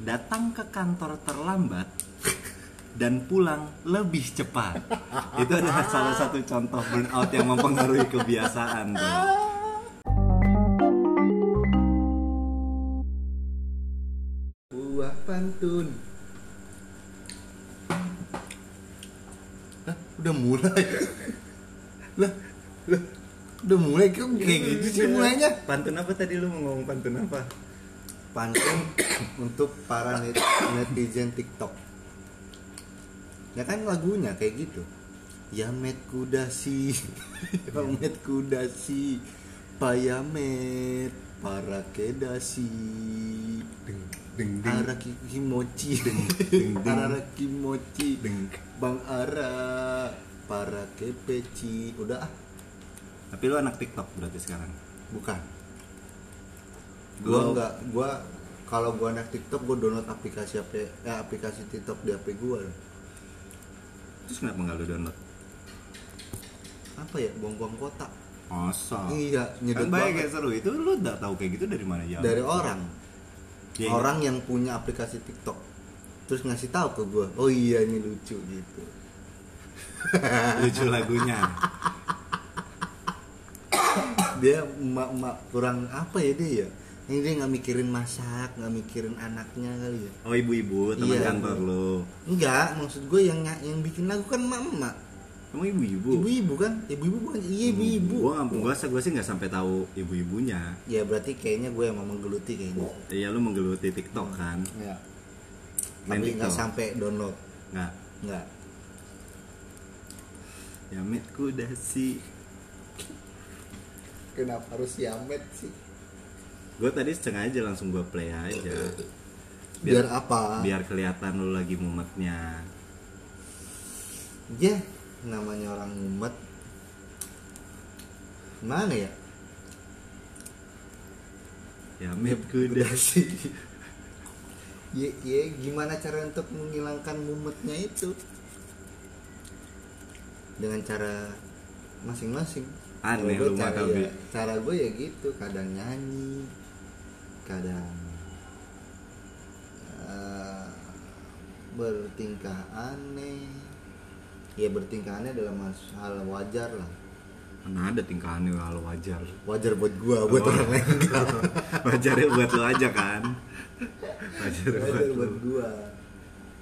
datang ke kantor terlambat dan pulang lebih cepat. Itu adalah salah satu contoh burnout yang mempengaruhi kebiasaan tuh. Buah pantun. Hah, udah mulai. lah, lah, udah mulai kok kayak gitu sih mulainya. Pantun apa tadi lu mau ngomong pantun apa? Pantun untuk para net- netizen TikTok. Ya kan lagunya kayak gitu. Ya met kuda si, ya met kuda si, payamet para kedasi. Deng deng Kimochi deng, deng. Ara Kimochi Deng. Bang Ara Para kepeci Udah ah Tapi lu anak TikTok berarti sekarang. Bukan Gua- enggak Gua Kalau gua anak TikTok Gua download aplikasi apa eh, aplikasi TikTok di HP gua. Terus kenapa nggak lu download? Apa ya Buang-buang kota. Masa? Iya Kan Nyedot banyak banget. kayak seru. Itu lu udah tahu kayak gitu dari mana ya? Dari orang. Iya, Orang yang punya aplikasi TikTok. Terus ngasih tahu ke gua Oh iya ini lucu gitu. Lucu lagunya. dia emak-emak kurang apa ya dia ya ini dia nggak mikirin masak nggak mikirin anaknya kali ya Oh ibu-ibu teman Iya. kantor lu. enggak maksud gue yang yang bikin lagu kan emak-emak Kamu ibu-ibu? ibu-ibu kan ibu-ibu bukan iya ibu-ibu Gua nggak, gua, gua sih nggak sampai tahu ibu-ibunya. ya berarti kayaknya gue emang menggeluti kayaknya Iya lu menggeluti TikTok kan? ya Main tapi nggak sampai download Nggak. nggak Ya metku udah sih. kenapa harus yamet sih Gue tadi sengaja langsung gua play aja. biar, apa? Biar kelihatan lu lagi mumetnya. ya namanya orang umat mana ya? Ya udah udah sih. Ya, ya gimana cara untuk menghilangkan mumetnya itu? Dengan cara masing-masing. Aneh lu, gue cara, ya, cara gue ya gitu kadang nyanyi kadang eh, bertingkah aneh ya bertingkah aneh dalam hal wajar lah Mana ada tingkahannya kalau wajar. wajar buat gua buat Oh. orang lain enggak Wajarnya buat lu aja kan. Wajar buat wajar lu. buat gua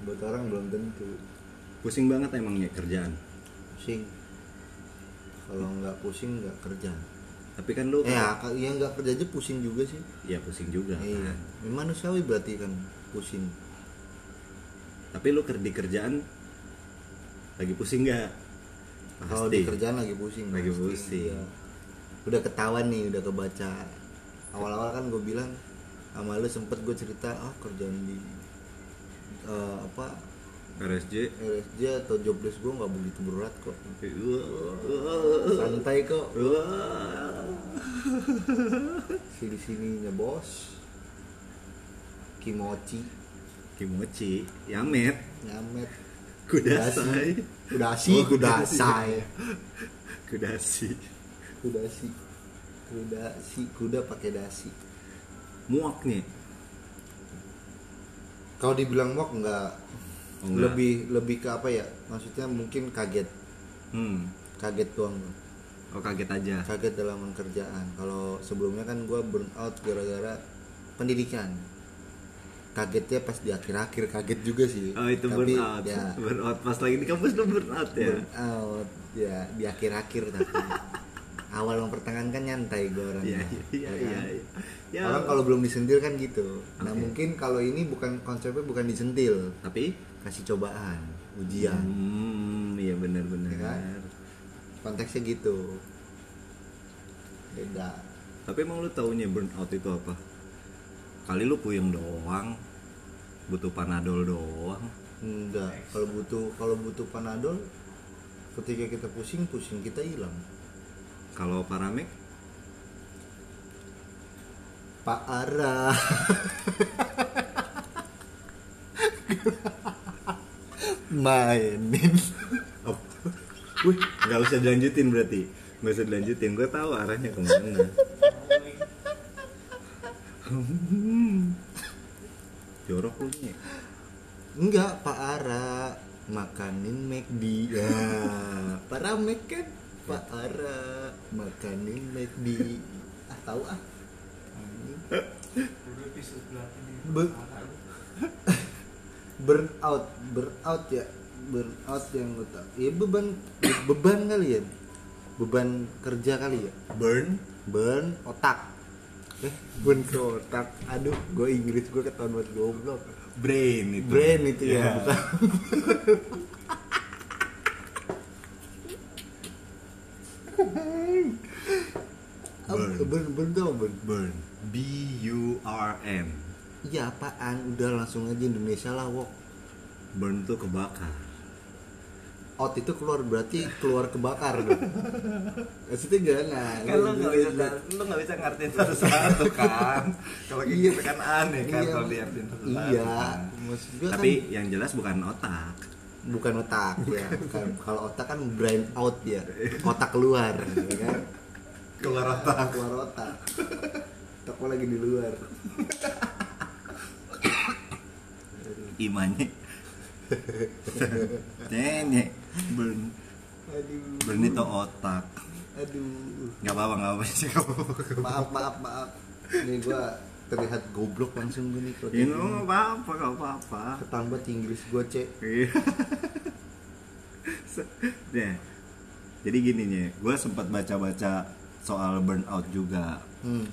buat orang belum tentu Pusing banget emangnya kerjaan. pusing kalau nggak pusing nggak kerja Tapi kan lu ya, yang nggak kerja aja pusing juga sih ya pusing juga iya kan. Memang manusiawi berarti kan pusing Tapi lu ker- di kerjaan lagi pusing nggak? kalau di kerjaan lagi pusing Lagi pasti. pusing. Iya. udah ketahuan nih udah kebaca awal-awal kan gue bilang sama lu sempet gue cerita ah kerjaan di eh, apa RSJ RSJ atau jobless gue nggak begitu berat kok. Wah. santai kok. Wah. sini sininya bos. Kimochi. Kimochi, Yamet, nyamet Kudasai, kudasi Oh, kudasai. Kudasi, kudasi. Kudasi. Kuda pakai dasi. Muak nih. kalau dibilang mock nggak enggak. lebih lebih ke apa ya maksudnya mungkin kaget Hmm. kaget doang Oh kaget aja. kaget dalam kerjaan kalau sebelumnya kan gue burn out gara-gara pendidikan kagetnya pas di akhir-akhir kaget juga sih Oh itu Tapi, burnout. ya Burnout pas lagi di kampus lu burnout ya. burn out ya di akhir-akhir tapi awal sama pertengahan kan nyantai gue orangnya Iya iya iya ya kan? iya. Ya. orang kalau belum disentil kan gitu nah Oke. mungkin kalau ini bukan konsepnya bukan disentil tapi kasih cobaan ujian Hmm, iya benar-benar. Ya kan? konteksnya gitu beda Tapi emang lu taunya burnout itu apa? Kali lu puyeng doang, butuh panadol doang. enggak kalau butuh kalau butuh panadol ketika kita pusing pusing kita hilang Kalau paramek, Pak Ara mainin oh, wih, nggak usah dilanjutin berarti, nggak usah dilanjutin. Gue tahu arahnya ke mana. jorok lu nih Enggak, Pak Ara makanin McD. Ya, Pak Ramek kan Pak Ara makanin McD. Ah, tahu ah. Be- burnout, burnout ya. Burnout yang lu tahu. Ya beban beban kali ya. Beban kerja kali ya. burn Burn otak. Eh, burn ke otak. Aduh, gue Inggris gue ketahuan buat goblok. brain itu Brain itu ya, Iya. bukan. Burn. Burn, burn tuh burn. burn B U R N Iya apaan? Udah langsung aja Indonesia lah, wok. burn tuh kebakar Out itu keluar berarti keluar kebakar dong. Maksudnya jangan. kan lo nggak bisa lo nggak bisa ngertiin satu-satu kan kalau gitu kan aneh kan Iya. kalau diartiin satu-satu Iya. kan. Tapi kan yang jelas bukan otak bukan otak ya. Kan kalau otak kan brain out ya. Otak keluar, ya kan? keluar otak Keluar otak. Otak gua lagi di luar. imannya nenek burn Aduh. burn itu otak Aduh. nggak apa-apa nggak apa-apa sih Maaf, maaf, maaf. Ini gua terlihat goblok langsung gini kalau ini nggak apa-apa nggak apa-apa Ketambah Inggris gua, Cek. Iya. Nah, jadi gini nih, gue sempat baca-baca soal burnout juga, Hmm.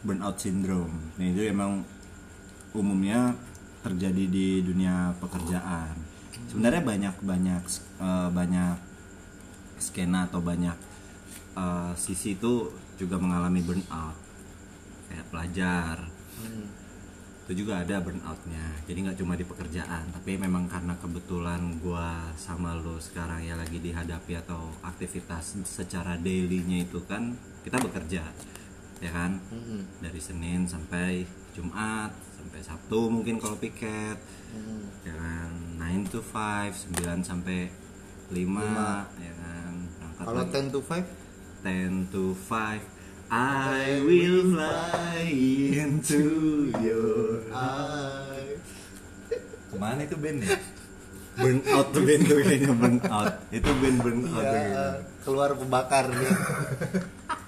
burnout syndrome. Nah itu emang umumnya terjadi di dunia pekerjaan. Sebenarnya banyak banyak eh, banyak skena atau banyak eh, sisi itu juga mengalami burnout. Kayak pelajar, Hmm. itu juga ada burnoutnya jadi nggak cuma di pekerjaan tapi memang karena kebetulan gua sama lo sekarang ya lagi dihadapi atau aktivitas secara dailynya itu kan kita bekerja ya kan Hmm. dari Senin sampai Jumat sampai Sabtu mungkin kalau piket Hmm. ya kan 9 to 5 9 sampai 5, Lima. ya kan Kalau lagi. 10 to 5 10 to 5 I will fly into your eyes. Ke mana itu band ya? Burn out tuh band tuh kayaknya burn out Itu band burn out kayaknya. keluar pembakar nih.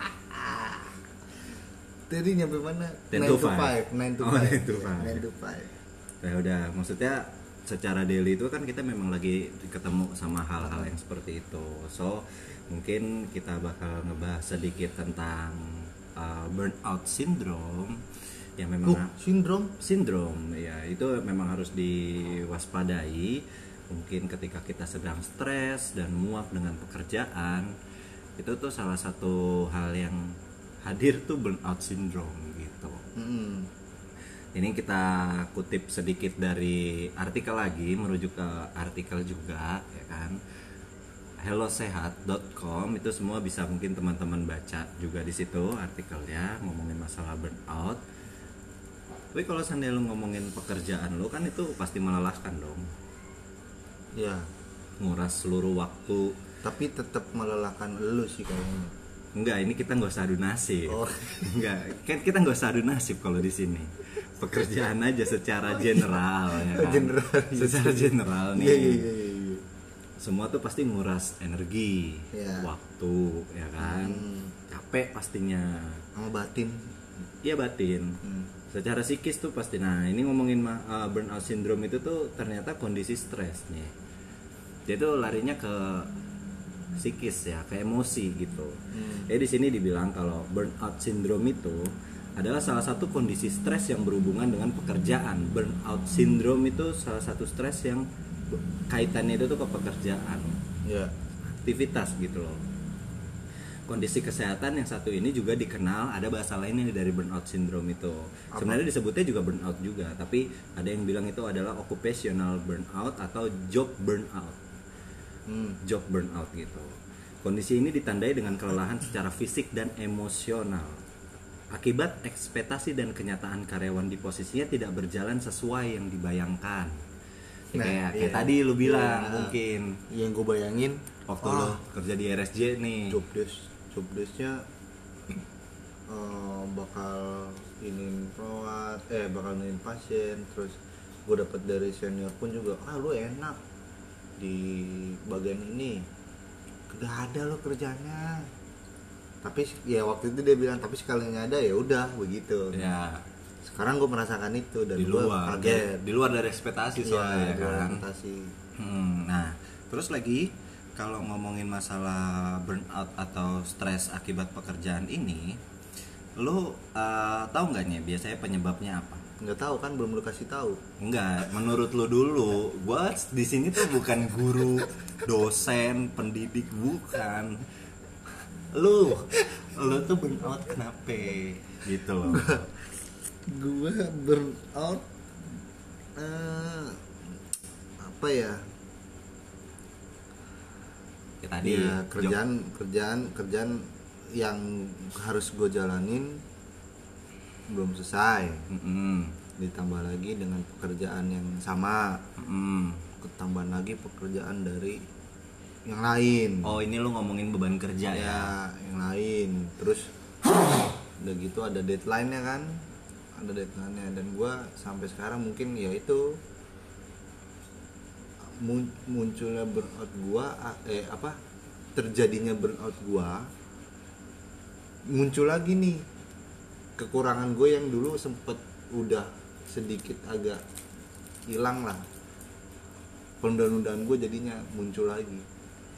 Tadi nyampe mana? 10 9 to to 5. 5. 9 to Oh, 5. 9 to 5. 9 to 5. Ya udah, maksudnya secara daily itu kan kita memang lagi ketemu sama hal-hal yang seperti itu. So, mungkin kita bakal ngebahas sedikit tentang uh, burnout syndrome yang memang Uh, sindrom. sindrom ya itu memang harus diwaspadai mungkin ketika kita sedang stres dan muak dengan pekerjaan itu tuh salah satu hal yang hadir tuh burnout syndrome gitu. Hmm. ini kita kutip sedikit dari artikel lagi merujuk ke artikel juga ya kan? hellosehat.com itu semua bisa mungkin teman-teman baca juga di situ artikelnya ngomongin masalah burnout. Tapi kalau seandainya lu ngomongin pekerjaan lu kan itu pasti melelahkan dong. Ya, nguras seluruh waktu. Tapi tetap melelahkan lu sih kayaknya. Enggak ini kita nggak usah adu nasib Oh. enggak kan kita nggak usah adu nasib kalau di sini pekerjaan aja secara general ya kan? General, iya. secara general nih Iya, iya, iya, iya. semua tuh pasti nguras energi Iya. waktu ya kan Hmm. capek pastinya Sama batin. iya batin Hmm. secara psikis tuh pasti nah ini ngomongin uh, burnout syndrome itu tuh ternyata kondisi stres nih dia tuh larinya ke psikis ya ke emosi gitu Hmm. jadi di sini dibilang kalau burnout syndrome itu adalah salah satu kondisi stres yang berhubungan dengan pekerjaan burnout syndrome itu salah satu stres yang kaitannya itu tuh ke pekerjaan Ya. aktivitas gitu loh kondisi kesehatan yang satu ini juga dikenal ada bahasa lainnya dari burnout syndrome itu Apa? sebenarnya disebutnya juga burnout juga tapi ada yang bilang itu adalah occupational burnout atau job burnout Hmm. job burnout gitu. Kondisi ini ditandai dengan kelelahan secara fisik dan emosional. Akibat ekspektasi dan kenyataan karyawan di posisinya tidak berjalan sesuai yang dibayangkan. Ya, Nah, kayak kayak iya. tadi lu bilang Iya. mungkin. Yang gue bayangin waktu ah, lo kerja di RSJ nih. Job desk job desknya eh, bakal ini perawat eh bakal nemuin pasien terus gue dapat dari senior pun juga ah lu enak di bagian ini. Gak ada lo kerjanya. Tapi ya waktu itu dia bilang tapi sekalinya ada ya udah begitu. Ya sekarang gue merasakan itu dan di luar kaget. di luar dari ekspektasi soalnya Iya, di luar kan. ekspektasi. Hmm, nah terus lagi kalau ngomongin masalah burnout atau stres akibat pekerjaan ini lu eh, tahu nggak nih biasanya penyebabnya apa nggak tahu kan belum lu kasih tahu Enggak, menurut lu dulu, gua di sini tuh bukan guru, dosen, pendidik, bukan. Lu, lu tuh burnout kenapa? Gitu loh. gue burn out eh, apa ya Ya, tadi ya kerjaan kerjaan kerjaan yang harus gue jalanin belum selesai. Mm-mm, ditambah lagi dengan pekerjaan yang sama. Mm-mm. ketambahan lagi pekerjaan dari yang lain. Oh ini lu ngomongin beban kerja ya? ya yang lain. Terus udah gitu ada deadline nya kan? Ada deadline nya dan gua sampai sekarang mungkin ya itu mun- munculnya burnout gua eh apa? Terjadinya burnout gua muncul lagi nih kekurangan gue yang dulu sempet udah sedikit agak hilang lah penundaan-nundaan gue jadinya muncul lagi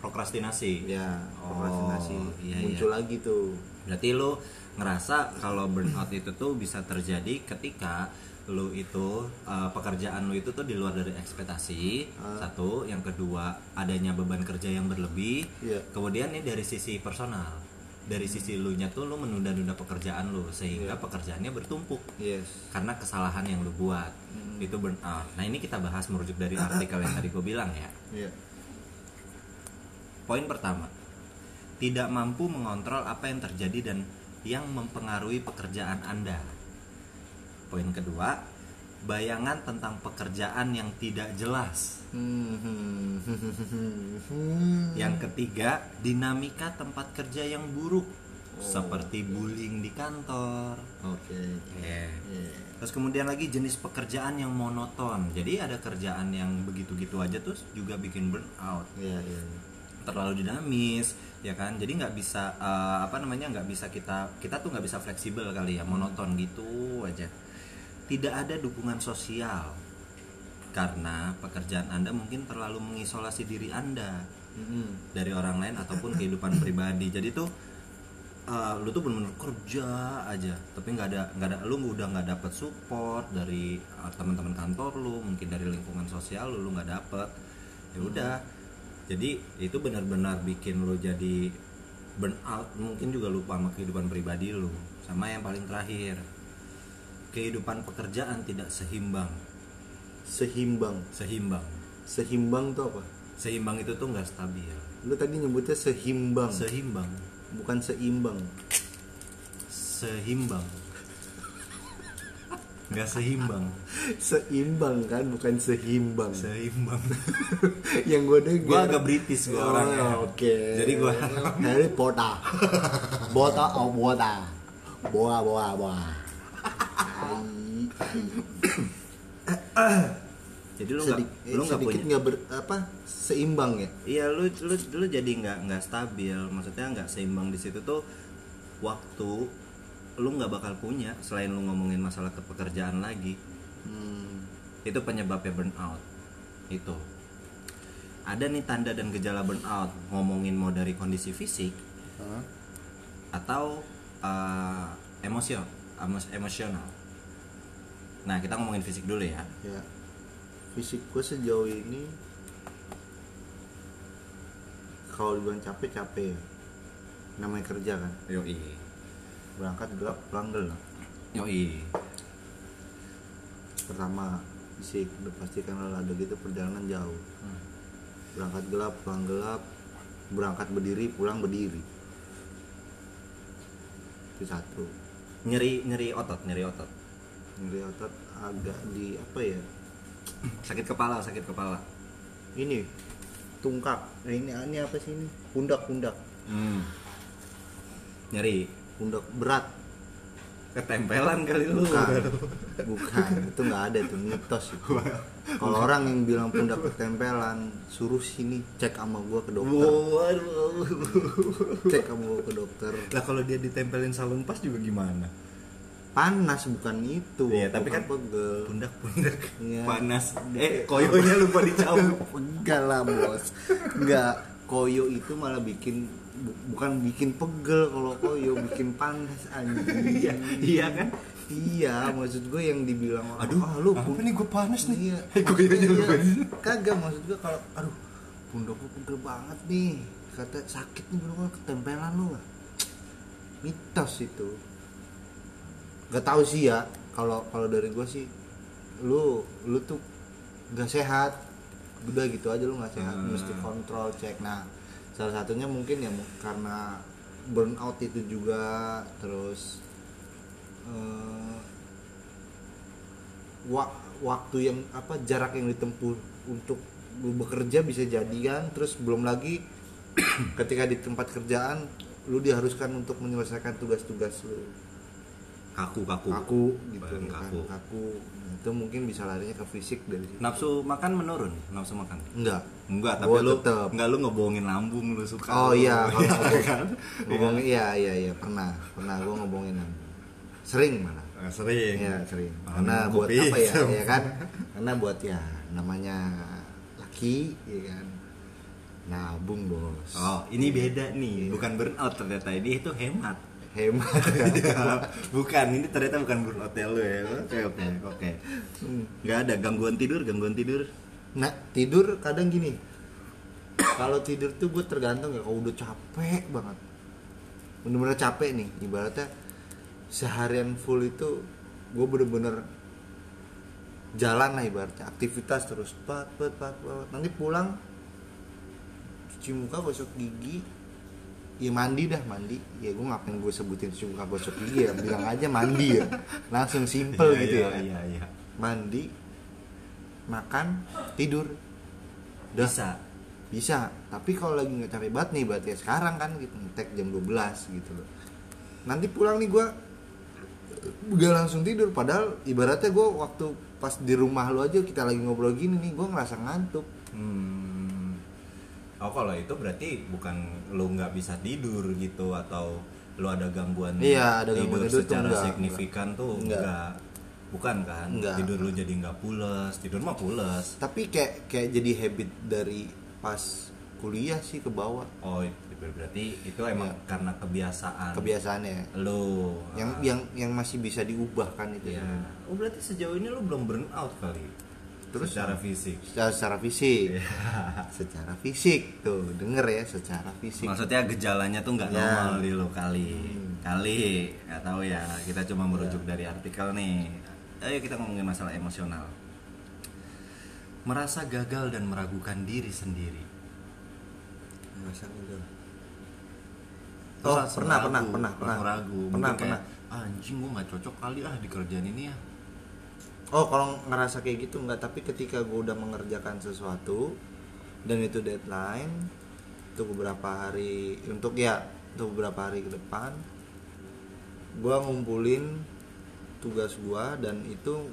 Prokrastinasi. ya Oh, prokrastinasi iya, muncul iya. lagi tuh Berarti lu ngerasa kalau burnout itu tuh bisa terjadi ketika lu itu uh, pekerjaan lu itu tuh di luar dari ekspektasi Ah. satu yang kedua adanya beban kerja yang berlebih Iya. kemudian nih dari sisi personal dari sisi lu nya tuh lu menunda-nunda pekerjaan lu sehingga Iya. pekerjaannya bertumpuk yes karena kesalahan yang lu buat Hmm. itu burnout nah ini kita bahas merujuk dari artikel yang tadi gue bilang ya iya Poin pertama, tidak mampu mengontrol apa yang terjadi dan yang mempengaruhi pekerjaan Anda. Poin kedua, bayangan tentang pekerjaan yang tidak jelas. Hmm. Yang ketiga, dinamika tempat kerja yang buruk, Oh. seperti bullying di kantor. oke Iya. Iya. Terus kemudian lagi jenis pekerjaan yang monoton. Jadi ada kerjaan yang begitu-gitu aja terus juga bikin burnout. iya iya iya. terlalu dinamis ya kan jadi nggak bisa eh, apa namanya nggak bisa kita kita tuh nggak bisa fleksibel kali ya monoton gitu aja tidak ada dukungan sosial. Karena pekerjaan anda mungkin terlalu mengisolasi diri anda Mm-mm. dari orang lain ataupun kehidupan pribadi. Jadi tuh eh, lu tuh bener-bener kerja aja tapi nggak ada nggak ada lu udah nggak dapet support dari eh, teman-teman kantor lu mungkin dari lingkungan sosial lu lu nggak dapet. Ya udah. Jadi itu benar-benar bikin lu jadi burnout mungkin juga lupa sama kehidupan pribadi lu. Sama yang paling terakhir kehidupan pekerjaan tidak seimbang. Seimbang. Seimbang. Seimbang tuh apa? Seimbang itu tuh nggak stabil. Lu tadi nyebutnya seimbang. Seimbang. Bukan seimbang. Seimbang. Nggak seimbang. Seimbang kan bukan seimbang. Seimbang. Yang gue dengar. Gue agak British gue Oh, orangnya. oke. Jadi gue Harry Potter. Bota oh Bota Boa boa boa jadi lu nggak lu nggak punya nggak ber apa seimbang ya? Iya lu lu lu jadi nggak nggak stabil. Maksudnya nggak seimbang di situ tuh waktu lu nggak bakal punya selain lu ngomongin masalah kepekerjaan lagi. Hmm. itu penyebabnya burnout. Itu. Ada nih tanda dan gejala burnout. Ngomongin mau dari kondisi fisik Hah? atau uh, emosio emos- emosional nah kita ngomongin fisik dulu ya. Ya. Fisik gue sejauh ini kalau dibilang capek capek. Ya namanya kerja kan? Yoi. Berangkat gelap pulang gelap yoi. Pertama fisik. Udah pasti kan ada gitu perjalanan jauh. Hmm. berangkat gelap pulang gelap. Berangkat berdiri pulang berdiri. Itu satu. Nyeri nyeri otot nyeri otot nyeri otot agak di apa ya? Sakit kepala sakit kepala. Ini tungkak nah, ini ini apa sih ini? Pundak pundak. Hmm. nyeri. Pundak berat. Ketempelan kali lu. Bukan. bukan itu nggak ada itu mitos. Itu kalau orang yang bilang pundak ketempelan suruh sini cek sama gua ke dokter. Cek sama gua ke dokter. Lah kalau dia ditempelin salon pas juga gimana? Panas bukan itu Iya, tapi kan pegel Pundak-pundak Iya. panas. Eh, koyonya lupa dicabut. enggak lah bos enggak koyo itu malah bikin bu- bukan bikin pegel kalau koyo bikin panas anjing Iya, iya kan? iya maksud gue yang dibilang orang, Aduh, ah, lu apa nih gue panas nih? iya Koyonya Iya. lupa kagak maksud gue kalau aduh pundak lu pegel banget nih kata sakit nih bener ketempelan lu mitos itu gak tahu sih ya kalau kalau dari gue sih lu lu tuh gak sehat. Udah gitu aja lu nggak sehat Hmm. mesti kontrol cek. Nah salah satunya mungkin ya karena burnout itu juga terus wa- waktu yang apa jarak yang ditempuh untuk lu bekerja bisa jadi kan. Terus belum lagi ketika di tempat kerjaan lu diharuskan untuk menyelesaikan tugas-tugas lu Kaku, kaku. kaku gitu kan kaku. kaku Nah, itu mungkin bisa larinya ke fisik dari situ Nafsu makan menurun, nafsu makan. enggak Enggak, tapi Gua lu tetep. enggak lu ngebohongin lambung lu suka. oh lu. iya kalau ngobong, kan? iya iya iya pernah pernah gua ngobongin lambung. sering malah Ah, Sering. Iya sering. Ah, Karena buat kopi apa ya? Ya kan? Karena buat ya namanya laki, ya kan. Nabung bos. Oh, ini beda nih, bukan burnout ternyata ini itu hemat. Hemat. Iya, bukan, ini ternyata bukan burnout ya lu ya. Oke, oke, oke. Enggak ada gangguan tidur, gangguan tidur. Nah tidur kadang gini. Kalau tidur tuh gue tergantung ya. Kalau udah capek banget, bener-bener capek nih. Ibaratnya seharian full itu gue bener-bener jalan lah ibaratnya aktivitas terus pat pat pat pat. nanti pulang cuci muka gosok gigi ya mandi dah mandi. Ya gue ngapain gue sebutin cuci muka gosok gigi ya bilang aja mandi ya. Langsung simple Iya, gitu iya, ya. Iya, iya. mandi makan tidur. Dah. Bisa. bisa. Tapi kalau lagi nggak capek banget nih berarti ya sekarang kan gitu ngetek jam 12 gitu loh. Nanti pulang nih gue gak langsung tidur. Padahal ibaratnya gue waktu pas di rumah lu aja kita lagi ngobrol gini nih gue ngerasa ngantuk. Hmm. Oh, kalau itu berarti bukan lu nggak bisa tidur gitu atau lu ada gangguan Iya, ada gangguan tidur tuh secara enggak, signifikan tuh Enggak. enggak. Bukan kan? Enggak. Tidur lu jadi nggak pules, tidur mah pules. tapi kayak kayak jadi habit dari pas kuliah sih ke bawah Oh, itu berarti itu emang Iya. karena kebiasaan. kebiasaannya Lu. yang ah, yang yang masih bisa diubah kan itu ya. Oh, berarti sejauh ini lu belum burn out kali. Terus? secara fisik. secara, secara fisik Iya. secara fisik tuh denger ya secara fisik Maksudnya gejalanya tuh nggak Ya. normal di lo kali. Hmm. Kali nggak tahu ya. Kita cuma merujuk dari artikel nih. Ayo kita ngomongin masalah emosional. Merasa gagal dan meragukan diri sendiri. Enggak? Terus Oh, pernah, ragu, pernah, pernah, pernah. ragu. Pernah, Mungkin pernah. "Ah, anjing gua nggak cocok kali ah di kerjaan ini ya. Oh, kalau ngerasa kayak gitu enggak, tapi ketika gue udah mengerjakan sesuatu dan itu deadline untuk beberapa hari untuk ya untuk beberapa hari ke depan gue ngumpulin tugas gue dan itu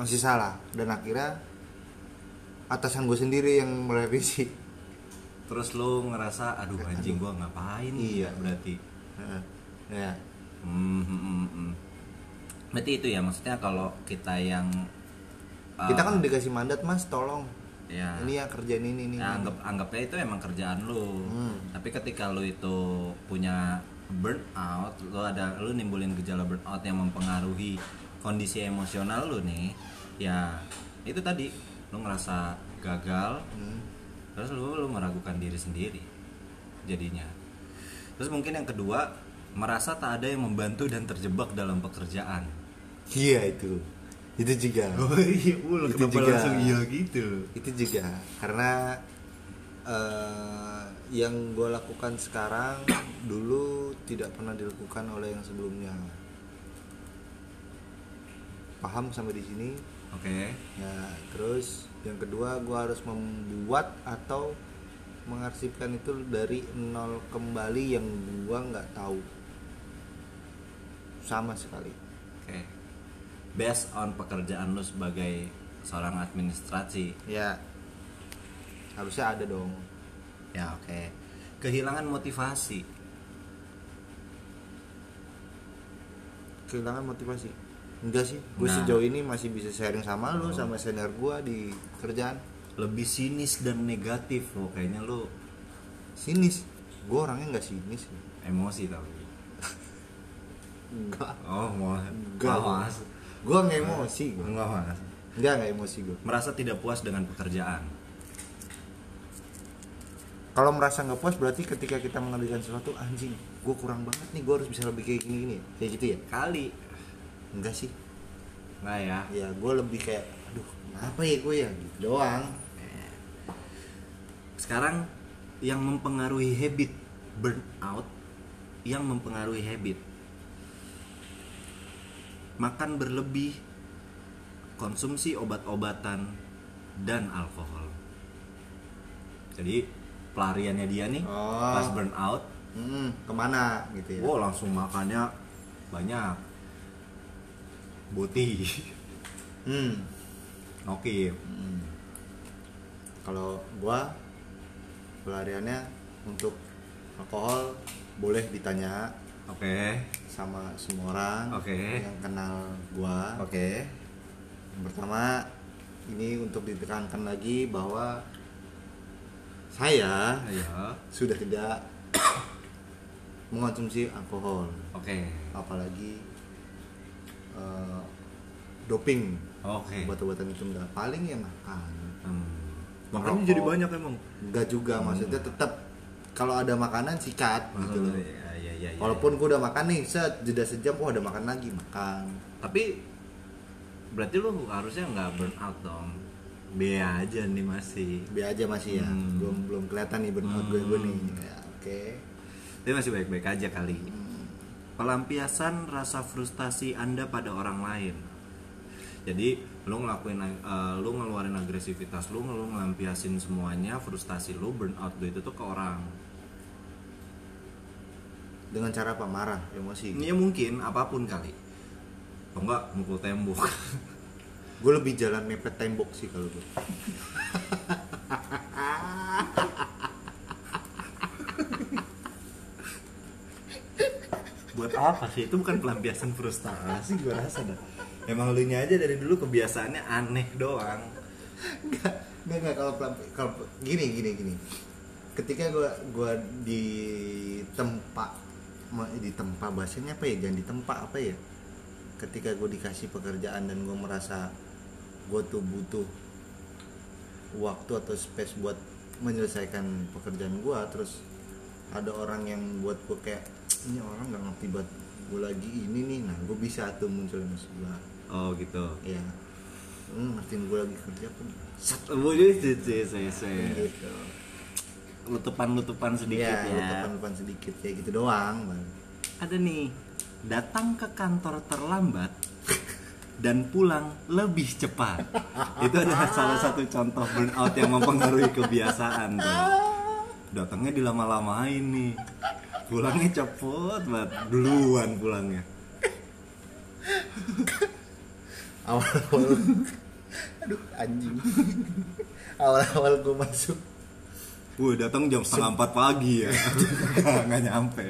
masih salah dan akhirnya atasan gue sendiri yang merevisi Terus lu ngerasa aduh anjing gua ngapain Iya. ya berarti. Heeh. ya Hmm, hmm, hmm, hmm. Berarti itu ya maksudnya kalau kita yang kita uh, kan udah dikasih mandat mas tolong ya, ini ya kerjaan ini ini ya anggap anggapnya itu emang kerjaan lu. Hmm. Tapi ketika lu itu punya burnout, lu ada lu nimbulin gejala burnout yang mempengaruhi kondisi emosional lu nih, ya itu tadi lu ngerasa gagal, Hmm. terus lu lu meragukan diri sendiri jadinya. Terus mungkin yang kedua merasa tak ada yang membantu dan terjebak dalam pekerjaan. Iya itu itu juga Oh iya, Itu kenapa juga. langsung iya gitu? itu juga karena eh, yang gue lakukan sekarang dulu tidak pernah dilakukan oleh yang sebelumnya paham sampai di sini Oke. ya terus yang kedua gue harus membuat atau mengarsipkan itu dari nol kembali yang gue nggak tahu sama sekali Oke. Based on pekerjaan lu sebagai seorang administrasi. Ya. Harusnya ada dong. Ya oke. Kehilangan motivasi. Kehilangan motivasi? Enggak sih. Gue Nah. sejauh ini masih bisa sharing sama lu sama senior gue di kerjaan. Lebih sinis dan negatif lo kayaknya lu. Sinis? Gue orangnya nggak sinis emosi tapi enggak. Oh mau enggak. Oh, gue nggak emosi gue enggak mas enggak nggak emosi gue merasa tidak puas dengan pekerjaan. Kalau merasa nggak puas berarti ketika kita mengerjakan sesuatu anjing gue kurang banget nih gue harus bisa lebih kayak gini gini kayak gitu ya? Kali. Enggak sih. Nggak ya? Ya gue lebih kayak aduh apa ya gue ya? Gitu doang. Sekarang yang mempengaruhi habit burnout yang mempengaruhi habit makan berlebih konsumsi obat-obatan dan alkohol jadi pelariannya dia nih Oh. pas burnout hmm, ke mana gitu ya wow langsung makannya banyak boti hmm. oke hmm. kalau gue pelariannya untuk alkohol boleh ditanya oke sama semua orang Oke. yang kenal gua. oke Yang pertama ini untuk ditekankan lagi bahwa saya ayo sudah tidak mengonsumsi alkohol, oke apalagi eh, doping oke obat-obatan itu enggak paling ya makan. Hmm. Rokok. Makanya jadi banyak emang. Enggak juga maksudnya tetap kalau ada makanan sikat gitu loh. Iya, iya, iya, iya. Walaupun gua udah makan nih, set jeda sejam, oh ada makan lagi, makan. tapi berarti lu harusnya nggak burn out dong. B aja nih masih. B aja masih ya, Hmm. belum belum kelihatan nih burnout gue gue nih. Ya, Oke. Dia masih baik-baik aja kali. Pelampiasan rasa frustasi Anda pada orang lain. Jadi lu ngelakuin eh, lu ngeluarin agresivitas lu, lu ngelampiasin semuanya frustasi lu, burnout lu itu tuh ke orang. Dengan cara apa? Marah, emosi. Ini ya mungkin apa pun kali. Atau enggak mukul tembok. Gue lebih jalan mepet tembok sih kalau gue. buat apa sih itu bukan pelampiasan frustasi gue rasa dah emang lu aja dari dulu kebiasaannya aneh doang Enggak, enggak, enggak kalau kalau gini gini gini. Ketika gue gua di tempat ma- di tempat bahasanya apa ya? Jangan di tempat apa ya? Ketika gue dikasih pekerjaan dan gue merasa gue tuh butuh waktu atau space buat menyelesaikan pekerjaan gue, terus ada orang yang buat gue kayak ini orang nggak ngerti buat gue lagi ini nih, nah gue bisa tuh muncul emosi gue, oh gitu ya. Hmm, ngertiin gue lagi kerja pun Wujud saya saya gitu. Lutupan-lutupan sedikit Iya, ya. lutupan-lutupan sedikit kayak gitu doang, Bang. Ada nih, datang ke kantor terlambat dan pulang lebih cepat. Itu adalah salah satu contoh burnout yang mempengaruhi kebiasaan tuh. Datangnya dilama-lamain nih. Pulangnya cepet banget, duluan pulangnya. Awal-awal Aduh, anjing. Awal-awal gue masuk Wah datang jam setengah empat pagi ya, nggak nyampe,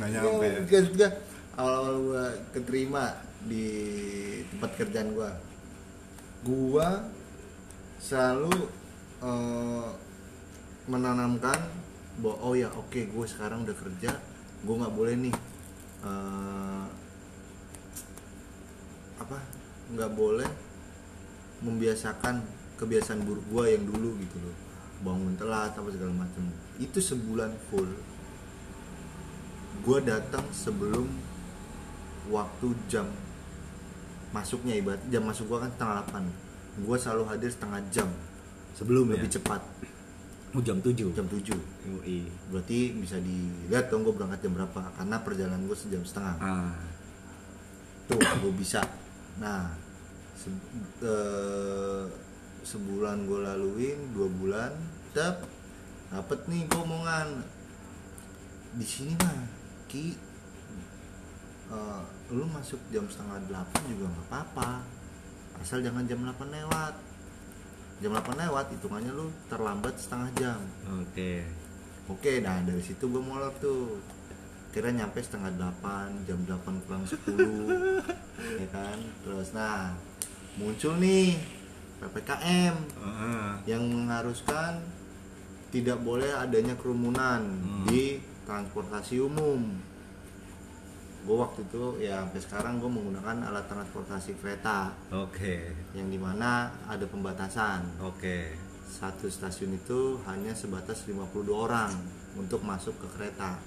nggak nyampe. Enggak. Awal-awal gue keterima di tempat kerjaan gue Gue selalu eh, menanamkan bahwa oh ya oke gue sekarang udah kerja gue nggak boleh nih eh, apa nggak boleh membiasakan kebiasaan buruk gue yang dulu gitu loh bangun telat apa segala macam. Itu sebulan full. Gue datang sebelum waktu jam masuknya ibarat jam masuk gue kan setengah 8 gue selalu hadir setengah jam Sebelum lebih ya? cepat. Oh, jam 7 jam 7 Yoi. berarti bisa dilihat dong gue berangkat jam berapa karena perjalanan gue sejam setengah. Ah, tuh gue bisa. Nah se- eh, sebulan gue laluin dua bulan dap dapet nih gue omongan di sini mah ki eh, lu masuk jam setengah delapan juga nggak apa-apa. Asal jangan jam 8 lewat. Jam 8 lewat hitungannya lu terlambat setengah jam. Oke. Oke nah dari situ gue molor tuh. Kira nyampe setengah delapan jam 8 kurang 10 ya kan? Terus nah muncul nih ppkm Heeh. yang mengharuskan tidak boleh adanya kerumunan Hmm. di transportasi umum. Gue waktu itu ya sampai sekarang gue menggunakan alat transportasi kereta. Oke. Yang di mana ada pembatasan. Oke. Satu stasiun itu hanya sebatas 52 orang untuk masuk ke kereta.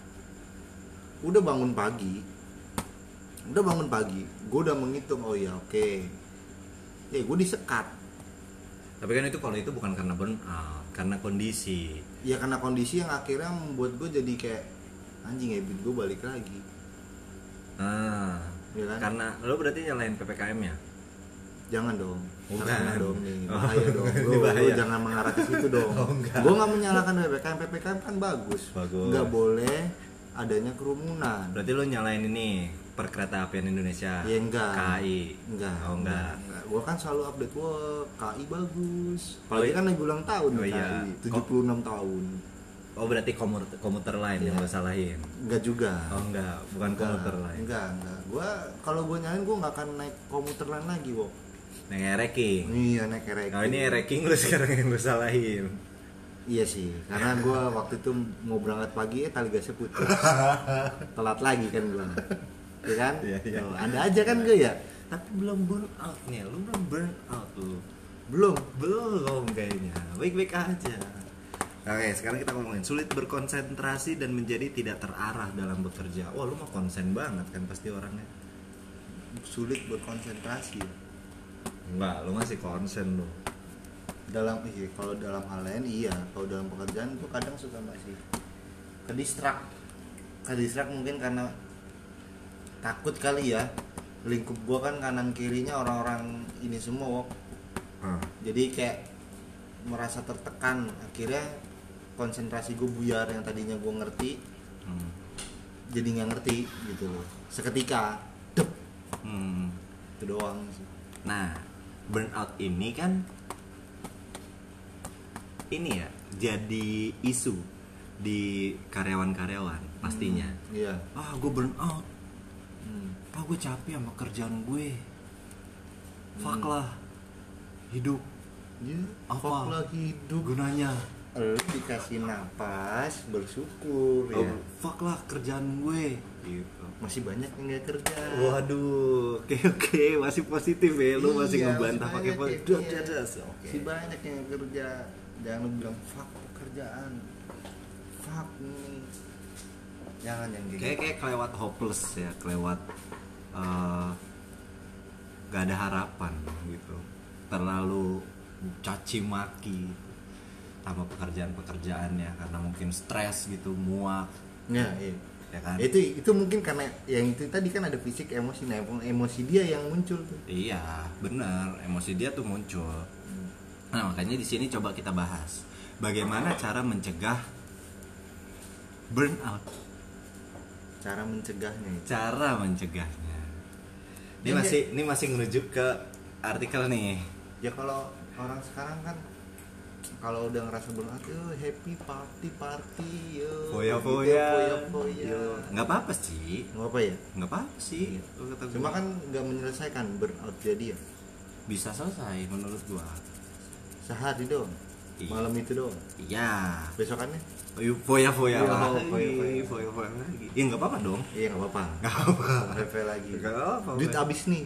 Udah bangun pagi udah bangun pagi gue udah menghitung oh ya oke. Ya gue disekat tapi kan itu kalau itu bukan karena burnout karena kondisi ya karena kondisi yang akhirnya membuat gue jadi kayak anjing habit gue balik lagi ah ya kan karena lo berarti nyalain ppkm ya jangan dong Bukan. jangan dong nih Oh. dong bahaya. Lu jangan mengarah ke situ dong Oh, enggak. gue nggak menyalahkan ppkm ppkm kan bagus Bagus. nggak boleh adanya kerumunan berarti lo nyalain ini perkereta apian Indonesia? Ya, enggak. KAI enggak. Oh enggak, gue kan selalu update wah KI bagus. Oh, apalagi iya. kan lagi ulang tahun Oh, iya. KI 76 tahun. Oh berarti komuter komuter lain yang Iya. lo salahin? Enggak juga. Oh enggak. Bukan enggak komuter lain. enggak enggak. Gue kalau gue nyalain gue nggak akan naik komuter lain lagi wo Yang ranking iya naik kereta Nah ini ranking lu sekarang yang lu salahin. Iya sih, karena gue waktu itu mau berangkat pagi, eh tali gasnya putus. Telat lagi kan gue. Ya kan? Iya, iya. Tuh, ada aja kan gue ya? Tapi belum burn out nih, lu belum burn out lu Belum. Belum kayaknya, baik-baik aja Oke, sekarang kita ngomongin sulit berkonsentrasi dan menjadi tidak terarah dalam bekerja. Wah, lu mah konsen banget kan pasti orangnya. Sulit berkonsentrasi. Enggak, lu masih konsen lu. Dalam iya, kalau dalam hal lain iya, kalau dalam pekerjaan gue kadang suka masih ke distrak. Ke distrak mungkin karena takut kali ya. Lingkup gue kan kanan kirinya orang-orang ini semua, Wok. Ah, jadi kayak merasa tertekan akhirnya konsentrasi gue buyar yang tadinya gue ngerti hmm. jadi nggak ngerti gitu loh seketika dep Hmm. itu doang sih Nah, burnout ini kan ini ya jadi isu di karyawan-karyawan pastinya. iya Ah, gue burnout. Hmm. Ah, gue capek sama kerjaan gue. Fuck Hmm. lah. Hidup ya Apa? fuck lah hidup gunanya. lu dikasih napas bersyukur Oh, ya fuck lah kerjaan gue. Gitu. masih banyak yang nggak kerja Waduh, oke oke, masih positif ya. Lu masih Iya, ngebantah masih pakai banyak positif. yang- iya. masih banyak yang kerja jangan lu bilang fuck pekerjaan fuck nih jangan yang kayak kayak kelewat hopeless ya kelewat eh, gak ada harapan gitu. Terlalu caci maki sama pekerjaan pekerjaannya karena mungkin stres gitu muak. Ya iya. ya kan? Itu itu mungkin karena yang itu tadi kan ada fisik emosi. Nah emosi dia yang muncul tuh. Iya bener emosi dia tuh muncul. Nah makanya di sini coba kita bahas bagaimana cara mencegah burnout cara mencegahnya itu. Cara mencegahnya. Ini Ini- masih ini masih ngerujuk ke artikel nih. Ya kalau orang sekarang kan kalau udah ngerasa burnout yo happy party party yo. Foya foya. Yo, nggak apa-apa sih. Nggak apa ya? Nggak apa-apa sih. Iya. Cuma kan nggak menyelesaikan burnout jadi ya. Bisa selesai menurut gua. Sehari doang. Iya. Malam itu doang? Iya. Besokannya? Ayo, foya-foya Iya, lagi foya-foya. foya-foya lagi. Ya nggak apa-apa dong. Iya nggak apa-apa. Nggak apa Hefe lagi. Nggak apa duit abis nih.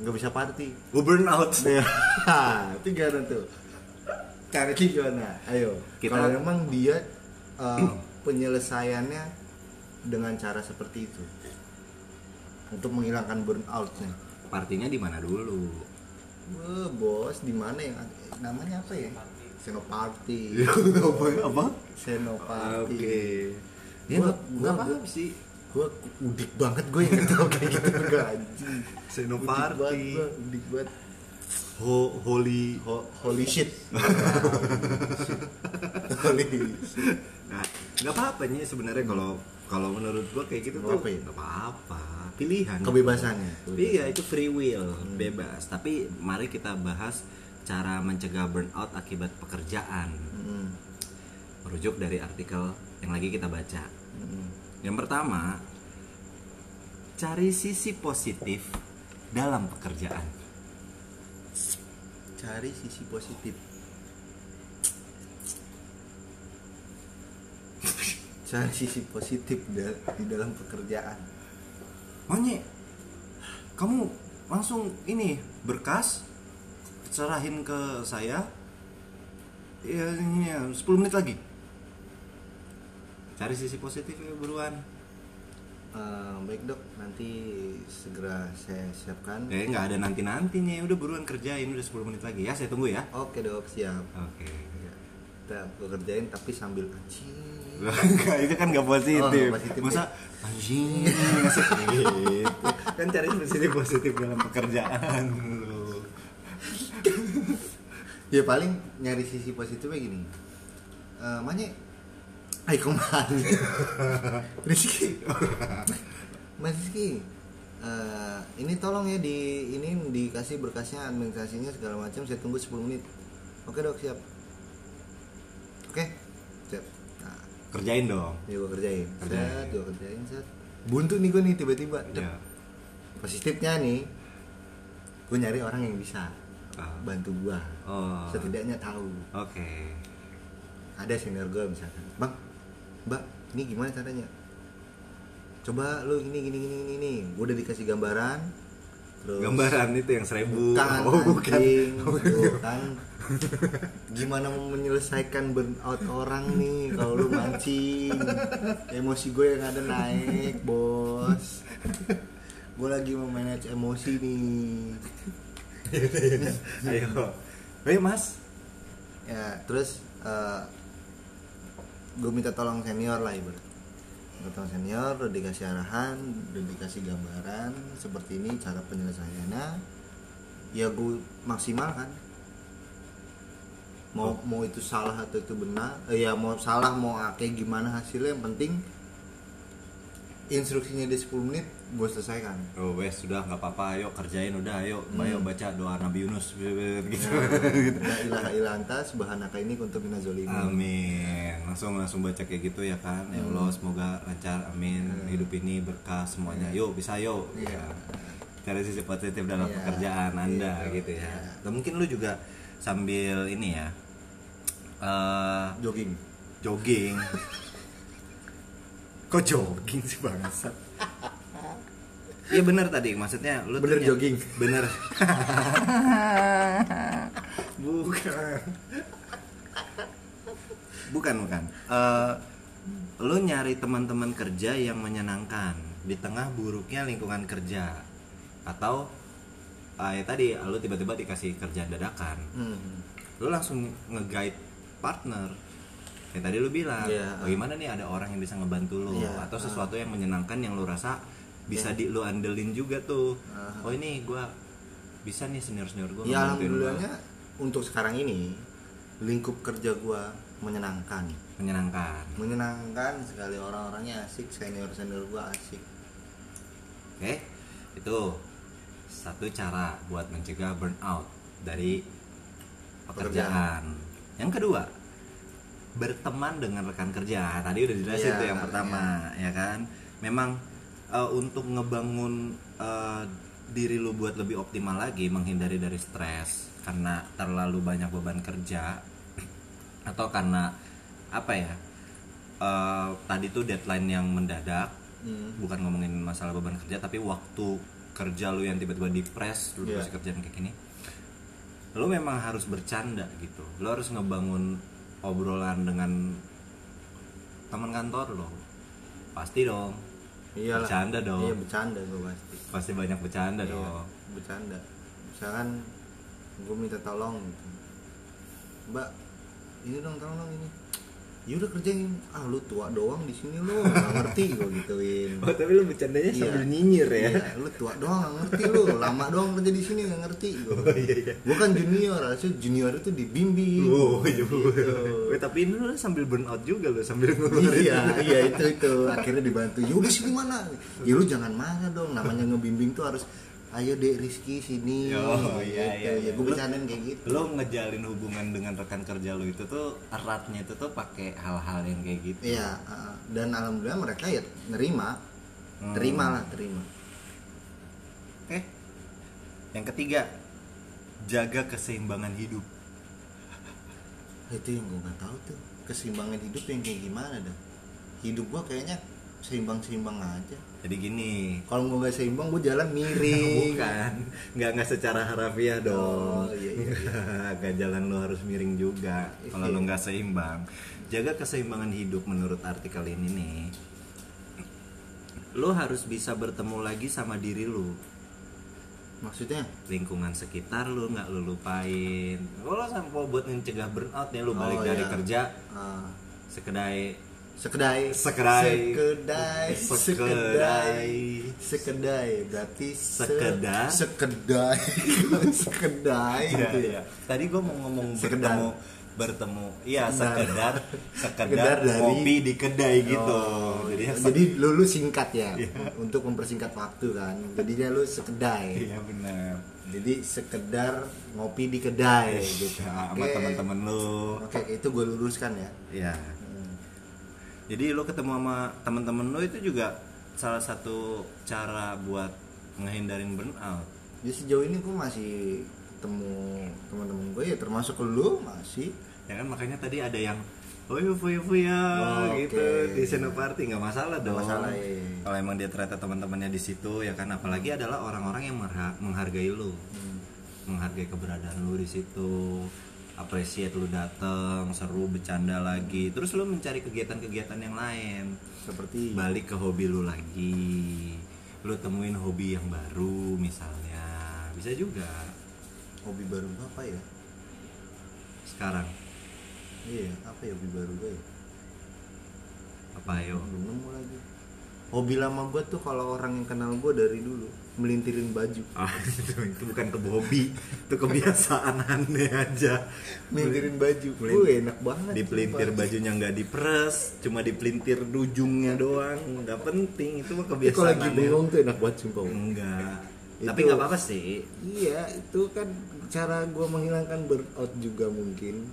Nggak bisa party. Gua burnout Hah, itu gimana tuh? Cara gimana? Ayo. Kita- Kalau memang dia uh, penyelesaiannya dengan cara seperti itu. Untuk menghilangkan burnoutnya. partinya di mana dulu? Wah, bos, di mana yang namanya apa ya? Senoparty. apa apa Senoparty. oke ya Gua- apa-apa sih Gue udik banget gue yang tahu kayak gitu gak anjing. Senoparty. Udik banget gua, udik banget. Ho, holy Ho- holy shit. holy shit. Nah, nggak apa-apa nih sebenarnya kalau kalau menurut gua kayak gitu Nggak tuh nggak apa-apa pilihan kebebasannya iya itu free will bebas tapi mari kita bahas cara mencegah burnout akibat pekerjaan. Mm-mm. merujuk dari artikel yang lagi kita baca. Mm-mm. yang pertama cari sisi positif dalam pekerjaan. Cari sisi positif. Cari sisi positif di dalam pekerjaan. Manye, kamu langsung ini berkas serahin ke saya. Ya ini ya, 10 menit lagi. Cari sisi positif ya buruan. Eh, baik dok nanti segera saya siapkan Eh nggak ada nanti nantinya, udah buruan kerjain udah 10 menit lagi ya. Saya tunggu ya. oke dok siap Oke. Ya, kita kerjain tapi sambil anjing itu kan nggak positif. Oh, positif, Masa anjing gitu. Kan cari sisi positif dalam pekerjaan. Ya paling nyari sisi positifnya gini Eh Manye Ayo ke mana Rizky Mas Rizky eh, Ini tolong ya di Ini dikasih berkasnya administrasinya segala macam Saya tunggu 10 menit Oke dok siap Oke Siap Nah Kerjain dong. ini gue kerjain Kerjain. Set gue kerjain set Buntu nih gue nih tiba-tiba. Ya. Positifnya nih Gue nyari orang yang bisa. Bantu gue Oh. Setidaknya tahu Oke. ada senior gue misalkan bang mbak ini gimana caranya coba lu gini gini gini gini nih gue udah dikasih gambaran terus Gambaran itu yang seribu. bukan Oh, bukan. anjing. Tuh, kan gimana mau menyelesaikan burnout orang nih kalau lu mancing emosi gue yang ada naik bos gue lagi mau manage emosi nih Ayo. Ayo Mas. ya terus gue minta tolong senior lah ibarat minta tolong senior udah dikasih arahan udah dikasih gambaran seperti ini cara penyelesaiannya ya gue maksimal kan mau mau itu salah atau itu benar eh, ya mau salah mau kayak gimana hasilnya yang penting instruksinya di 10 menit gue selesaikan Oh wes sudah nggak apa-apa. Ayo kerjain udah. Ayo. Ayo baca doa Nabi Yunus gitu. La ilaha illa anta subhanaka ini untuk minazolimin Amin. Langsung langsung baca kayak gitu ya kan. Ya Allah semoga lancar. Amin. Hidup ini berkah semuanya. Yuk bisa yuk. Iya. Ya. Cari sisi positif dalam Iya. pekerjaan Anda Iya. gitu ya. Dan mungkin lu juga sambil ini ya. eh jogging jogging. Kok jogging sih bangsat? Iya bener tadi maksudnya lu Bener ny- jogging. Bener. bukan. Bukan bukan. Eh, lu nyari teman-teman kerja yang menyenangkan di tengah buruknya lingkungan kerja atau ah, ya tadi lu tiba-tiba dikasih kerjaan dadakan Hmm. lu langsung nge-guide partner yang tadi lu bilang Iya. bagaimana nih ada orang yang bisa ngebantu lu? Iya. atau sesuatu yang menyenangkan yang lu rasa bisa di lu andelin juga tuh. Ah. oh ini gua bisa nih senior senior gua ya alhamdulillahnya untuk sekarang ini lingkup kerja gua menyenangkan. Menyenangkan. Menyenangkan sekali orang-orangnya asik senior senior gua asik. Oke itu satu cara buat mencegah burnout dari pekerjaan. Yang kedua berteman dengan rekan kerja. Tadi udah dijelasin Iya, tuh yang pertama ya kan? Memang eh, untuk ngebangun eh, diri lu buat lebih optimal lagi menghindari dari stres karena terlalu banyak beban kerja atau karena apa ya eh, tadi tuh deadline yang mendadak Hmm. bukan ngomongin masalah beban kerja tapi waktu kerja lu yang tiba-tiba di press lu dikasih kerjaan kayak gini lu memang harus bercanda gitu. Lu harus ngebangun obrolan dengan teman kantor lo. Pasti dong. Iyalah Bercanda dong. iya bercanda gua pasti. Pasti banyak bercanda Iya, dong. bercanda. Misalkan gue minta tolong gitu. Mbak ini dong tolong dong ini ya udah kerjain ah lu tua doang di sini lu nggak ngerti gue gituin Oh, tapi lu bercandanya Iya. sambil nyinyir ya. Iya, lu tua doang nggak ngerti lu lama doang kerja di sini nggak ngerti gue gue kan junior harusnya junior itu dibimbing Oh, iya. Gitu. Weh, tapi ini lu sambil burn out juga lu sambil ngeluarin. iya iya itu itu akhirnya dibantu ya udah sini mana ya lu jangan marah dong namanya ngebimbing tuh harus ayo dek Rizky sini Oh, iya, Gitu. iya, iya. ya gue bercandain kayak gitu Lu ngejalin hubungan dengan rekan kerja lu itu tuh eratnya itu tuh pakai hal-hal yang kayak gitu. iya uh, dan alhamdulillah mereka ya nerima Hmm. terima lah terima Oke. Yang ketiga, jaga keseimbangan hidup. itu yang gue nggak tahu tuh keseimbangan hidup yang kayak gimana dah hidup gua kayaknya seimbang seimbang aja Jadi gini, kalau gue nggak seimbang gue jalan miring bukan, nggak nggak secara harafiah dong. Oh, iya, iya, Agak jalan lu harus miring juga. Kalau Iya. lu nggak seimbang, jaga keseimbangan hidup menurut artikel ini nih. Lu harus bisa bertemu lagi sama diri lu. maksudnya lingkungan sekitar lu nggak lu lupain kalau sampai buat mencegah burnout nih lu balik Oh, dari iya. kerja uh, sekedai sekedai. Sekedai. sekedai. Sekedai. sekedai. Berarti se- Sekedar. sekedai. Sekedai. Gitu ya? tadi gua mau ngomong Sekedar. bertemu bertemu iya Sekedar. sekedar. Dari- ngopi di kedai gitu. Oh, jadi iya. ya jadi lu, lu singkat ya? Iya. untuk mempersingkat waktu kan. Jadinya lu sekedai. Iya benar. Jadi sekedar ngopi di kedai gitu. sama teman-teman lu. Oke itu gue luruskan ya. Iya. Hmm. Jadi lu ketemu sama teman-teman lu itu juga salah satu cara buat ngehindarin burnout. jadi sejauh ini gue masih ketemu teman-teman gue ya termasuk lu masih Ya kan makanya tadi ada yang oh iya fuya fuya Oh, gitu oke. di Senopati nggak masalah dong. masalah, iya. Kalau emang dia ternyata teman-temannya di situ ya kan apalagi adalah orang-orang yang menghargai lu. Hmm. Menghargai keberadaan lu di situ. Appreciate lu dateng, seru bercanda lagi. Terus lu mencari kegiatan-kegiatan yang lain. seperti? Balik ke hobi lu lagi. Lu temuin hobi yang baru misalnya. Bisa juga. Hobi baru apa ya? Sekarang. Iya apa ya hobi baru gue ya? Apa ayo? Belum nemu lagi hobi lama gue tuh kalau orang yang kenal gue dari dulu melintirin baju. Ah itu, itu bukan ke hobi itu kebiasaan aneh aja. Melintirin baju. Melin- gue enak banget dipelintir bajunya nggak diperes cuma dipelintir ujungnya doang nggak penting itu mah Tapi kalau kebiasaan lagi bengong tuh enak banget sumpah. Enggak Itu- tapi nggak apa-apa sih. iya itu kan cara gue menghilangkan burnout juga mungkin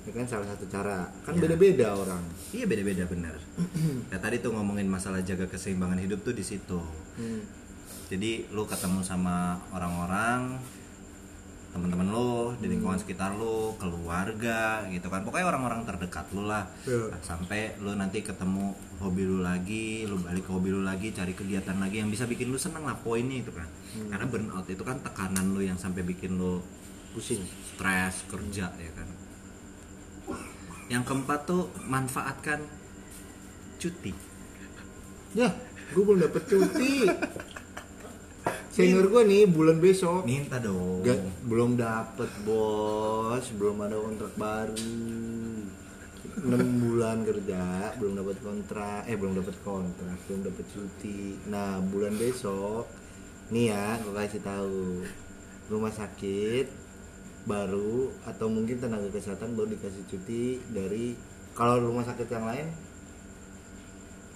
ya kan salah satu cara. Kan Iya. beda-beda orang. Iya beda-beda bener ya tadi tuh ngomongin masalah jaga keseimbangan hidup tuh di situ. Hmm. jadi lu ketemu sama orang-orang teman-teman lu di lingkungan sekitar lu keluarga gitu kan. Pokoknya orang-orang terdekat lu lah. Nah, sampai lu nanti ketemu hobi lu lagi lu balik ke hobi lu lagi cari kegiatan lagi yang bisa bikin lu seneng lah poinnya itu kan. Karena burnout itu kan tekanan lu yang sampai bikin lu pusing. stres kerja ya kan yang keempat tuh manfaatkan cuti. Ya gue belum dapet cuti. Senior gue nih bulan besok. Minta dong. Gak, belum dapet bos. Belum ada kontrak baru. 6 bulan kerja belum dapat kontrak. Eh belum dapat kontrak belum dapat cuti. Nah bulan besok nih ya gue kasih tahu. Rumah sakit baru atau mungkin tenaga kesehatan baru dikasih cuti dari kalau rumah sakit yang lain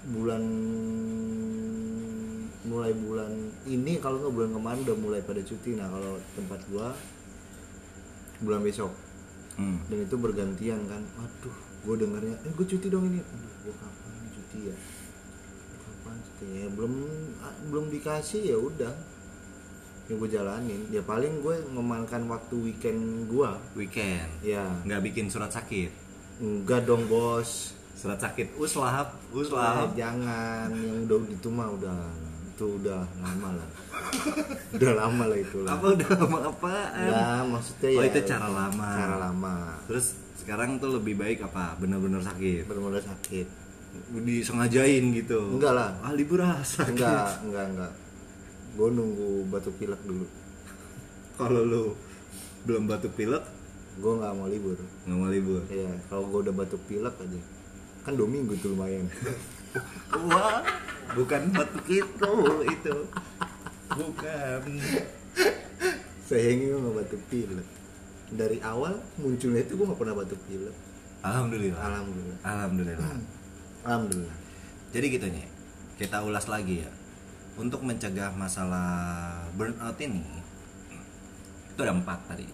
bulan mulai bulan ini kalau nggak bulan kemarin udah mulai pada cuti. Nah kalau tempat gua bulan besok. Hmm. dan itu bergantian kan. Aduh gue dengarnya eh gue cuti dong ini. Aduh gue kapan cuti ya? Kapan cuti? Ya belum ah, belum dikasih ya udah yang gue jalanin ya paling gue memakan waktu weekend gua. Weekend? Ya. Nggak bikin surat sakit? Enggak dong bos. Surat sakit uslahap Eh, uslahap jangan yang udah gitu mah udah itu udah lama lah. Udah lama lah itu lah. Apa udah lama apaan? Nah, maksudnya Oh, ya itu cara lama. cara lama. Terus sekarang tuh lebih baik apa? Bener-bener sakit? Benar-benar sakit. Disengajain gitu? Enggak lah. ah libur ah sakit. Enggak enggak enggak gue nunggu batuk pilek dulu. Kalau lu belum batuk pilek? Gue nggak mau libur. Nggak mau libur? Iya, kalau gue udah batuk pilek aja. Kan dua minggu tuh lumayan. Wah bukan batuk itu itu. Bukan. Sayangnya gue nggak batuk pilek. Dari awal munculnya itu gue nggak pernah batuk pilek. Alhamdulillah. Alhamdulillah. Alhamdulillah. Alhamdulillah. Jadi gitu nih kita ulas lagi ya untuk mencegah masalah burnout ini itu ada empat tadi.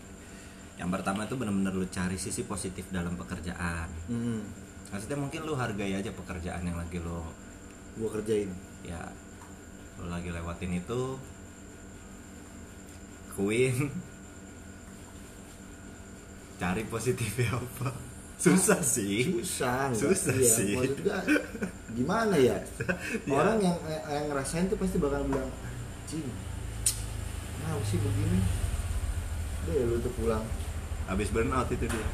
Yang pertama itu benar-benar lu cari sisi positif dalam pekerjaan. Hmm, maksudnya mungkin lu hargai aja pekerjaan yang lagi lo gue kerjain. Ya lu lagi lewatin itu Queen. Cari positifnya apa susah sih. Susah? Susah iya. sih. maksud gue gimana ya? Ya. orang yang yang ngerasain tuh pasti bakal bilang cing kenapa sih begini? Deh lu tuh pulang. Habis burnout itu dia.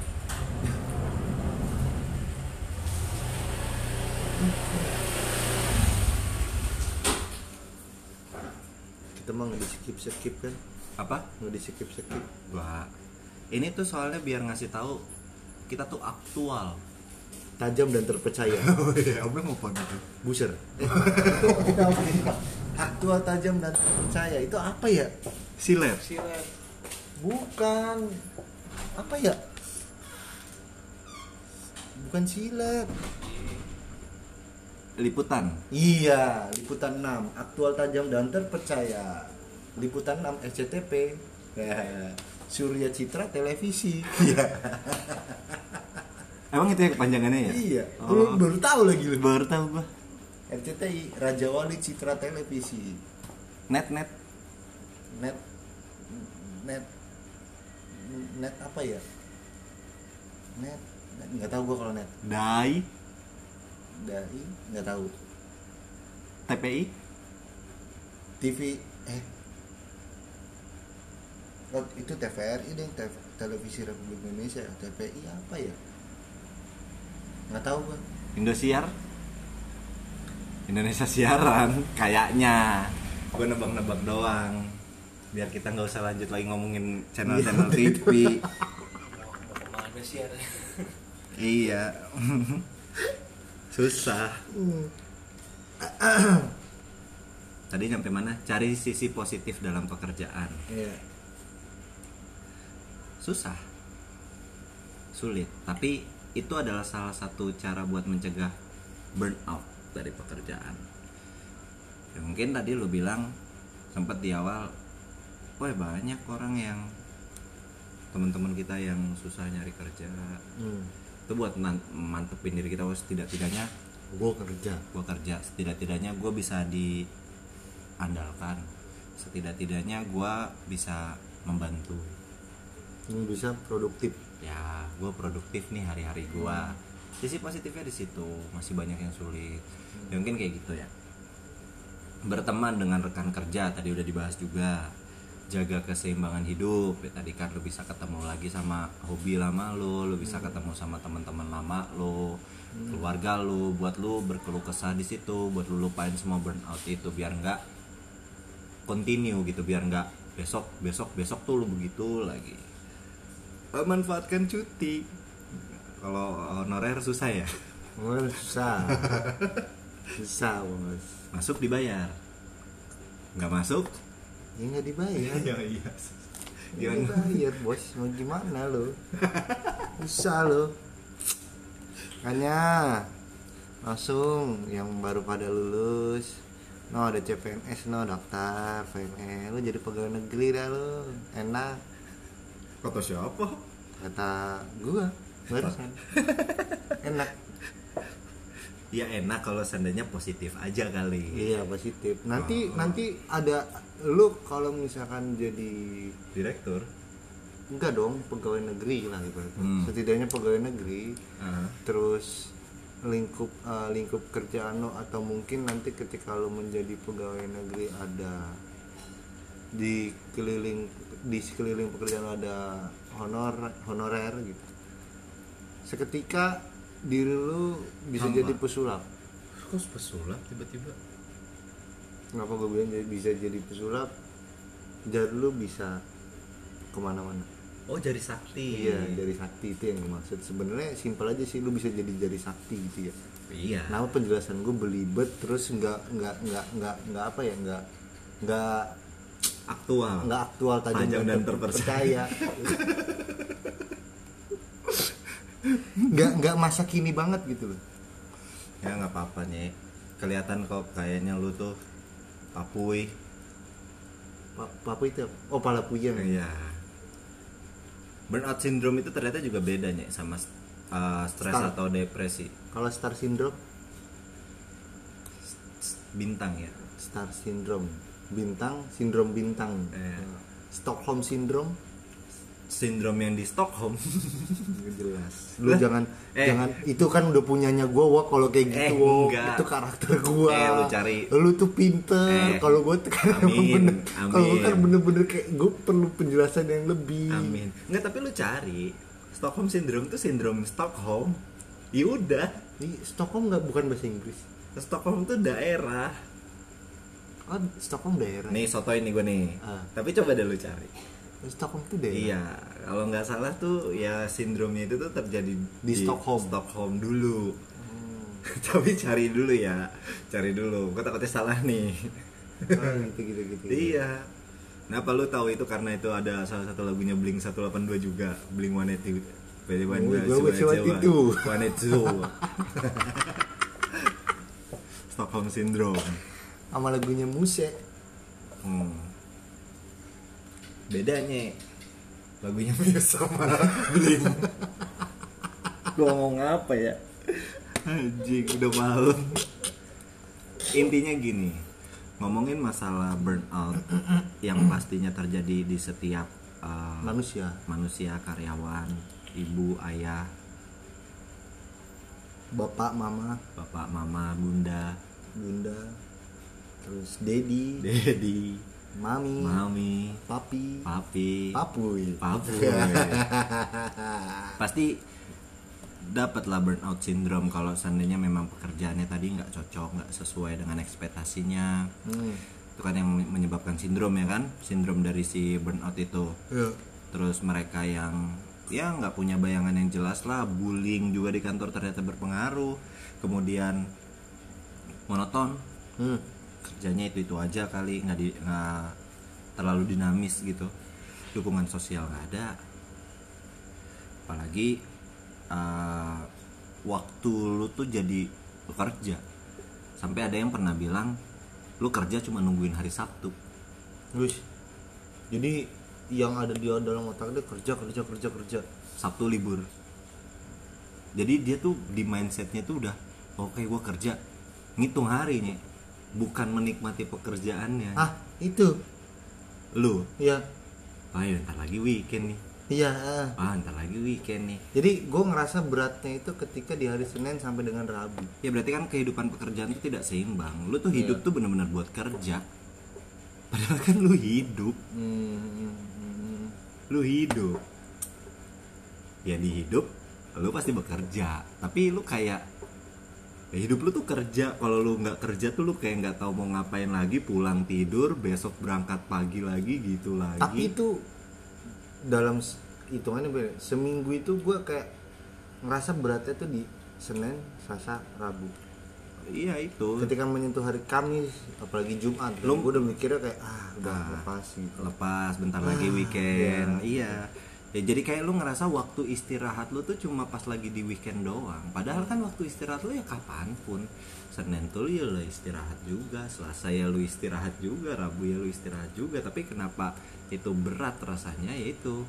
Kita mah nggak di skip skip kan? Apa? Nggak di skip skip gua. Ini tuh soalnya biar ngasih tahu kita tuh aktual. Tajam dan terpercaya. Oh iya abang apa gitu? Buser. Itu kita Pak. aktual tajam dan terpercaya. Itu apa ya? Silet bukan. Apa ya? Bukan silet liputan. Iya liputan 6 aktual tajam dan terpercaya. Liputan 6 SCTP ya Surya Citra televisi. Iya. Emang itu ya kepanjangannya ya? Iya. Oh. Lu baru tahu lagi lu. Baru tahu gua. RCTI Raja Wali Citra Televisi. Net net. Net net net apa ya? Net nggak tahu gua kalau net. Dai. Dari nggak tahu. TPI TV eh oh, itu TVRI deh Te- televisi Republik Indonesia TPI apa ya? Nggak tahu gua. Indosiar? Indonesia siaran kayaknya. Gue nebak-nebak doang. Biar kita nggak usah lanjut lagi ngomongin channel-channel TV ke mana sih ya iya. Susah. Tadi sampai mana? Cari sisi positif dalam pekerjaan. Iya susah. Sulit. Tapi itu adalah salah satu cara buat mencegah burnout dari pekerjaan. Ya mungkin tadi lu bilang sempat di awal wah banyak orang yang teman-teman kita yang susah nyari kerja. Hmm. itu buat man- mantepin diri kita wah setidak-tidaknya gua kerja. gue kerja. Setidak-tidaknya gue bisa diandalkan. Setidak-tidaknya gue bisa membantu ini bisa produktif. Ya gue produktif nih hari-hari gue sisi positifnya di situ masih banyak yang sulit. Ya mungkin kayak gitu ya. Berteman dengan rekan kerja tadi udah dibahas juga. Jaga keseimbangan hidup ya tadi kan lu bisa ketemu lagi sama hobi lama lu lu bisa ketemu sama teman-teman lama lu keluarga lu. Buat lu berkeluh kesah di situ buat lu lupain semua burnout itu biar nggak continue gitu biar nggak besok besok besok tuh lu begitu lagi manfaatkan cuti. Kalau honorer susah ya? Wah, susah. Susah bos masuk dibayar. Nggak masuk? Ya nggak dibayar. Ya iya. Ya dibayar bos. Mau gimana lo? Susah lo. Makanya langsung yang baru pada lulus. No ada CPNS no daftar PNS lo jadi pegawai negeri dah lo. Enak kata siapa? Kata gua barusan enak. Ya enak kalau seandainya positif aja kali. Iya positif. Nanti Oh. nanti ada lu kalau misalkan jadi direktur? Enggak dong pegawai negeri lah ibaratnya. Hmm. setidaknya pegawai negeri. Ah, terus lingkup eh, lingkup kerjaan lo atau mungkin nanti ketika lo menjadi pegawai negeri ada di keliling di sekeliling pekerjaan lo ada honor honorer gitu. Seketika diri lu bisa Hamba. jadi pesulap. Kok pesulap tiba-tiba? Kenapa gue bilang jadi- bisa jadi pesulap? Jadi lu bisa ke mana-mana. Oh jari sakti. Iya jari sakti itu yang gue maksud sebenarnya simpel aja sih lu bisa jadi jari sakti gitu ya. Iya. Nah, penjelasan gue belibet terus nggak nggak nggak nggak nggak apa ya nggak nggak aktual. Nggak aktual tajam Tajam dan terpercaya. nggak nggak masa kini banget gitu loh. Ya nggak apa-apa nih kelihatan kok kayaknya lu tuh papui. Pa- apa itu oh pala puyeng iya. Burnout syndrome itu ternyata juga beda nih sama uh, stres Star. atau depresi. Kalau star syndrome? Bintang ya. Star syndrome bintang sindrom bintang. Eh. Stockholm syndrome? Sindrom yang di Stockholm. Jelas. Lu Lah, jangan eh. jangan itu kan udah punyanya gua wah kalau kayak gitu Eh, enggak. itu karakter gua. Eh, lu cari. lu tuh pinter. Eh, kalau gua tuh kan bener kalau gua kan bener-bener kayak gua perlu penjelasan yang lebih. Amin. Nggak tapi lu cari. Stockholm syndrome tuh sindrom Stockholm. Yaudah Ih, Stockholm nggak bukan bahasa Inggris. Stockholm tuh daerah oh Stockholm daerah nih sotoy nih gue nih Ah. tapi coba deh lu cari Stockholm tuh daerah Iya, kalau nggak salah tuh ya sindromnya itu tuh terjadi Di Stockholm. Stockholm dulu. Hmm. Tapi cari dulu ya, cari dulu. Gue takutnya salah nih. Ah, gitu gitu gitu iya. Kenapa lu tahu itu karena itu ada salah satu lagunya Blink 182 juga, Blink 182. Very one Oh, day, itu. one two. Stockholm syndrome. Sama lagunya Muse Hmm. Bedanya lagunya Muse sama Blink. Gua ngomong apa ya? Anjing udah malam. Intinya gini, ngomongin masalah burnout yang pastinya terjadi di setiap uh, manusia manusia, karyawan, ibu, ayah, bapak mama bapak, mama, bunda, bunda terus dedi dedi, mami mami, papi papi, papuy Papu. Pasti dapatlah burnout syndrome kalau seandainya memang pekerjaannya tadi nggak cocok, nggak sesuai dengan ekspektasinya. hmm. Itu kan yang menyebabkan sindrom ya kan? Sindrom dari si burnout itu. ya. Terus mereka yang ya nggak punya bayangan yang jelas lah, bullying juga di kantor ternyata berpengaruh. Kemudian monoton, Hmm. Kerjanya itu itu aja kali nggak di nggak terlalu dinamis gitu. Dukungan sosial nggak ada. Apalagi uh, waktu lu tuh jadi bekerja sampai ada yang pernah bilang lu kerja cuma nungguin hari Sabtu. Wis. jadi yang ada di dalam otak dia kerja kerja kerja kerja. Sabtu libur. Jadi dia tuh di mindsetnya tuh udah oke gua kerja. Ngitung harinya bukan menikmati pekerjaannya. Ah itu. Lu? Ya ayo ntar lagi weekend nih. Iya ah. ah ntar lagi weekend nih. Jadi gue ngerasa beratnya itu ketika di hari Senin sampai dengan Rabu. Ya berarti kan kehidupan pekerjaan itu tidak seimbang. Lu tuh hidup tuh bener-bener buat kerja. Padahal kan lu hidup. Hmm, hmm, hmm. lu hidup. Ya di hidup lu pasti bekerja. Tapi lu kayak ya hidup lu tuh kerja. Kalau lu nggak kerja tuh lu kayak nggak tahu mau ngapain lagi pulang tidur besok berangkat pagi lagi gitu lagi. Tapi itu dalam hitungannya seminggu itu gue kayak ngerasa beratnya tuh di Senin Selasa Rabu. Iya itu. Ketika menyentuh hari Kamis apalagi Jumat. Lu- gue udah mikirnya kayak ah udah Ah. lepas gitu. lepas bentar lagi Ah, weekend. iya ya jadi kayak lu ngerasa waktu istirahat lu tuh cuma pas lagi di weekend doang. Padahal kan waktu istirahat lu ya kapan pun. Senin tuh ya lu istirahat juga Selasa ya lu istirahat juga Rabu ya lu istirahat juga. Tapi kenapa itu berat rasanya? Yaitu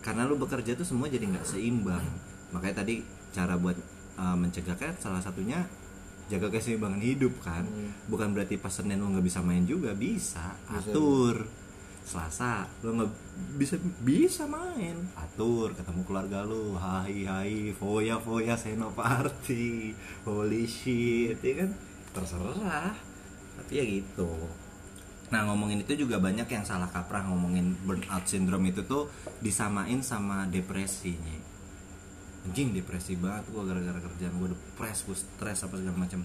karena lu bekerja tuh semua jadi nggak seimbang. Makanya tadi cara buat uh, mencegahnya salah satunya jaga keseimbangan hidup kan. Hmm. bukan berarti pas Senin lu nggak bisa main juga bisa. Bisa. atur Selasa. Lu nggak bisa bisa main. Atur ketemu keluarga lu. Hai hai foya foya senoparty holy shit ya kan? Terserah. Tapi ya gitu. Nah ngomongin itu juga banyak yang salah kaprah. Ngomongin burnout syndrome itu tuh disamain sama depresinya anjing depresi banget gua gara-gara kerjaan gua. Depres gua stres apa segala macam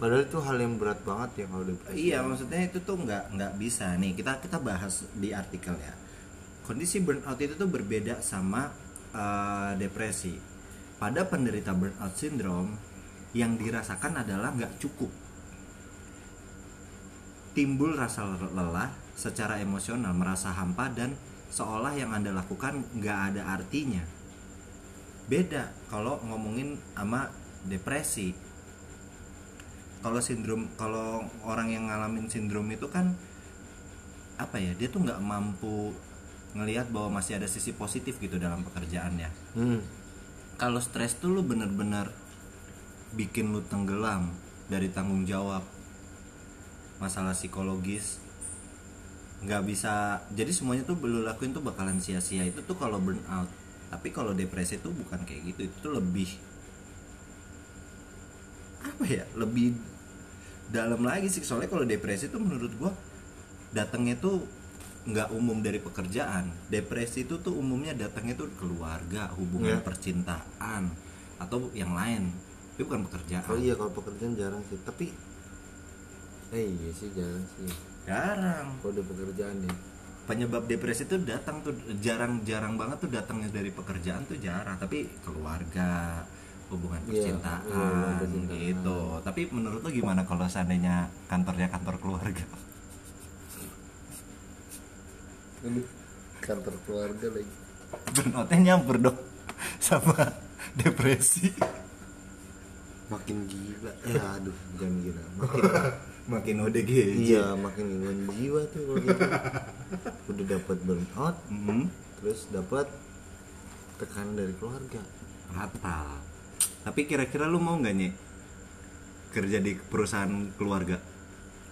padahal itu hal yang berat banget ya kalau depresi Iya maksudnya itu tuh nggak nggak bisa. Nih kita kita bahas di artikel ya. Kondisi burnout itu tuh berbeda sama eh, depresi. Pada penderita burnout syndrome yang dirasakan adalah nggak cukup. Timbul rasa lelah secara emosional merasa hampa dan seolah yang anda lakukan nggak ada artinya. Beda kalau ngomongin sama depresi kalau sindrom kalau orang yang ngalamin sindrom itu kan apa ya dia tuh nggak mampu ngelihat bahwa masih ada sisi positif gitu dalam pekerjaannya. Hmm. kalau stres tuh lu bener-bener bikin lu tenggelam dari tanggung jawab masalah psikologis nggak bisa jadi semuanya tuh lu lakuin tuh bakalan sia-sia. Itu tuh kalau burnout. Tapi kalau depresi tuh bukan kayak gitu itu tuh lebih apa ya? Lebih dalam lagi sih. Soalnya kalau depresi tuh menurut gua datangnya tuh nggak umum dari pekerjaan. Depresi itu tuh umumnya datangnya tuh keluarga hubungan Iya. percintaan atau yang lain. Itu bukan pekerjaan. Oh iya kalau pekerjaan jarang sih. Tapi eh iya sih jarang sih. Jarang. Kalau udah pekerjaan ya. Penyebab depresi itu datang tuh jarang-jarang banget tuh datangnya dari pekerjaan tuh jarang. Tapi keluarga hubungan Iya, percintaan iya, hubungan percintaan. gitu. Tapi menurut lo gimana kalau seandainya kantornya kantor keluarga? Kantor keluarga lagi. Burnoutnya nyampur dong sama depresi. Makin gila. Ya aduh jangan gila. Makin makin ODG iya makin gangguan jiwa tuh kalau gitu. Udah dapat burnout Mhm. terus dapat tekanan dari keluarga. Fatal tapi kira-kira lu mau nggak nih kerja di perusahaan keluarga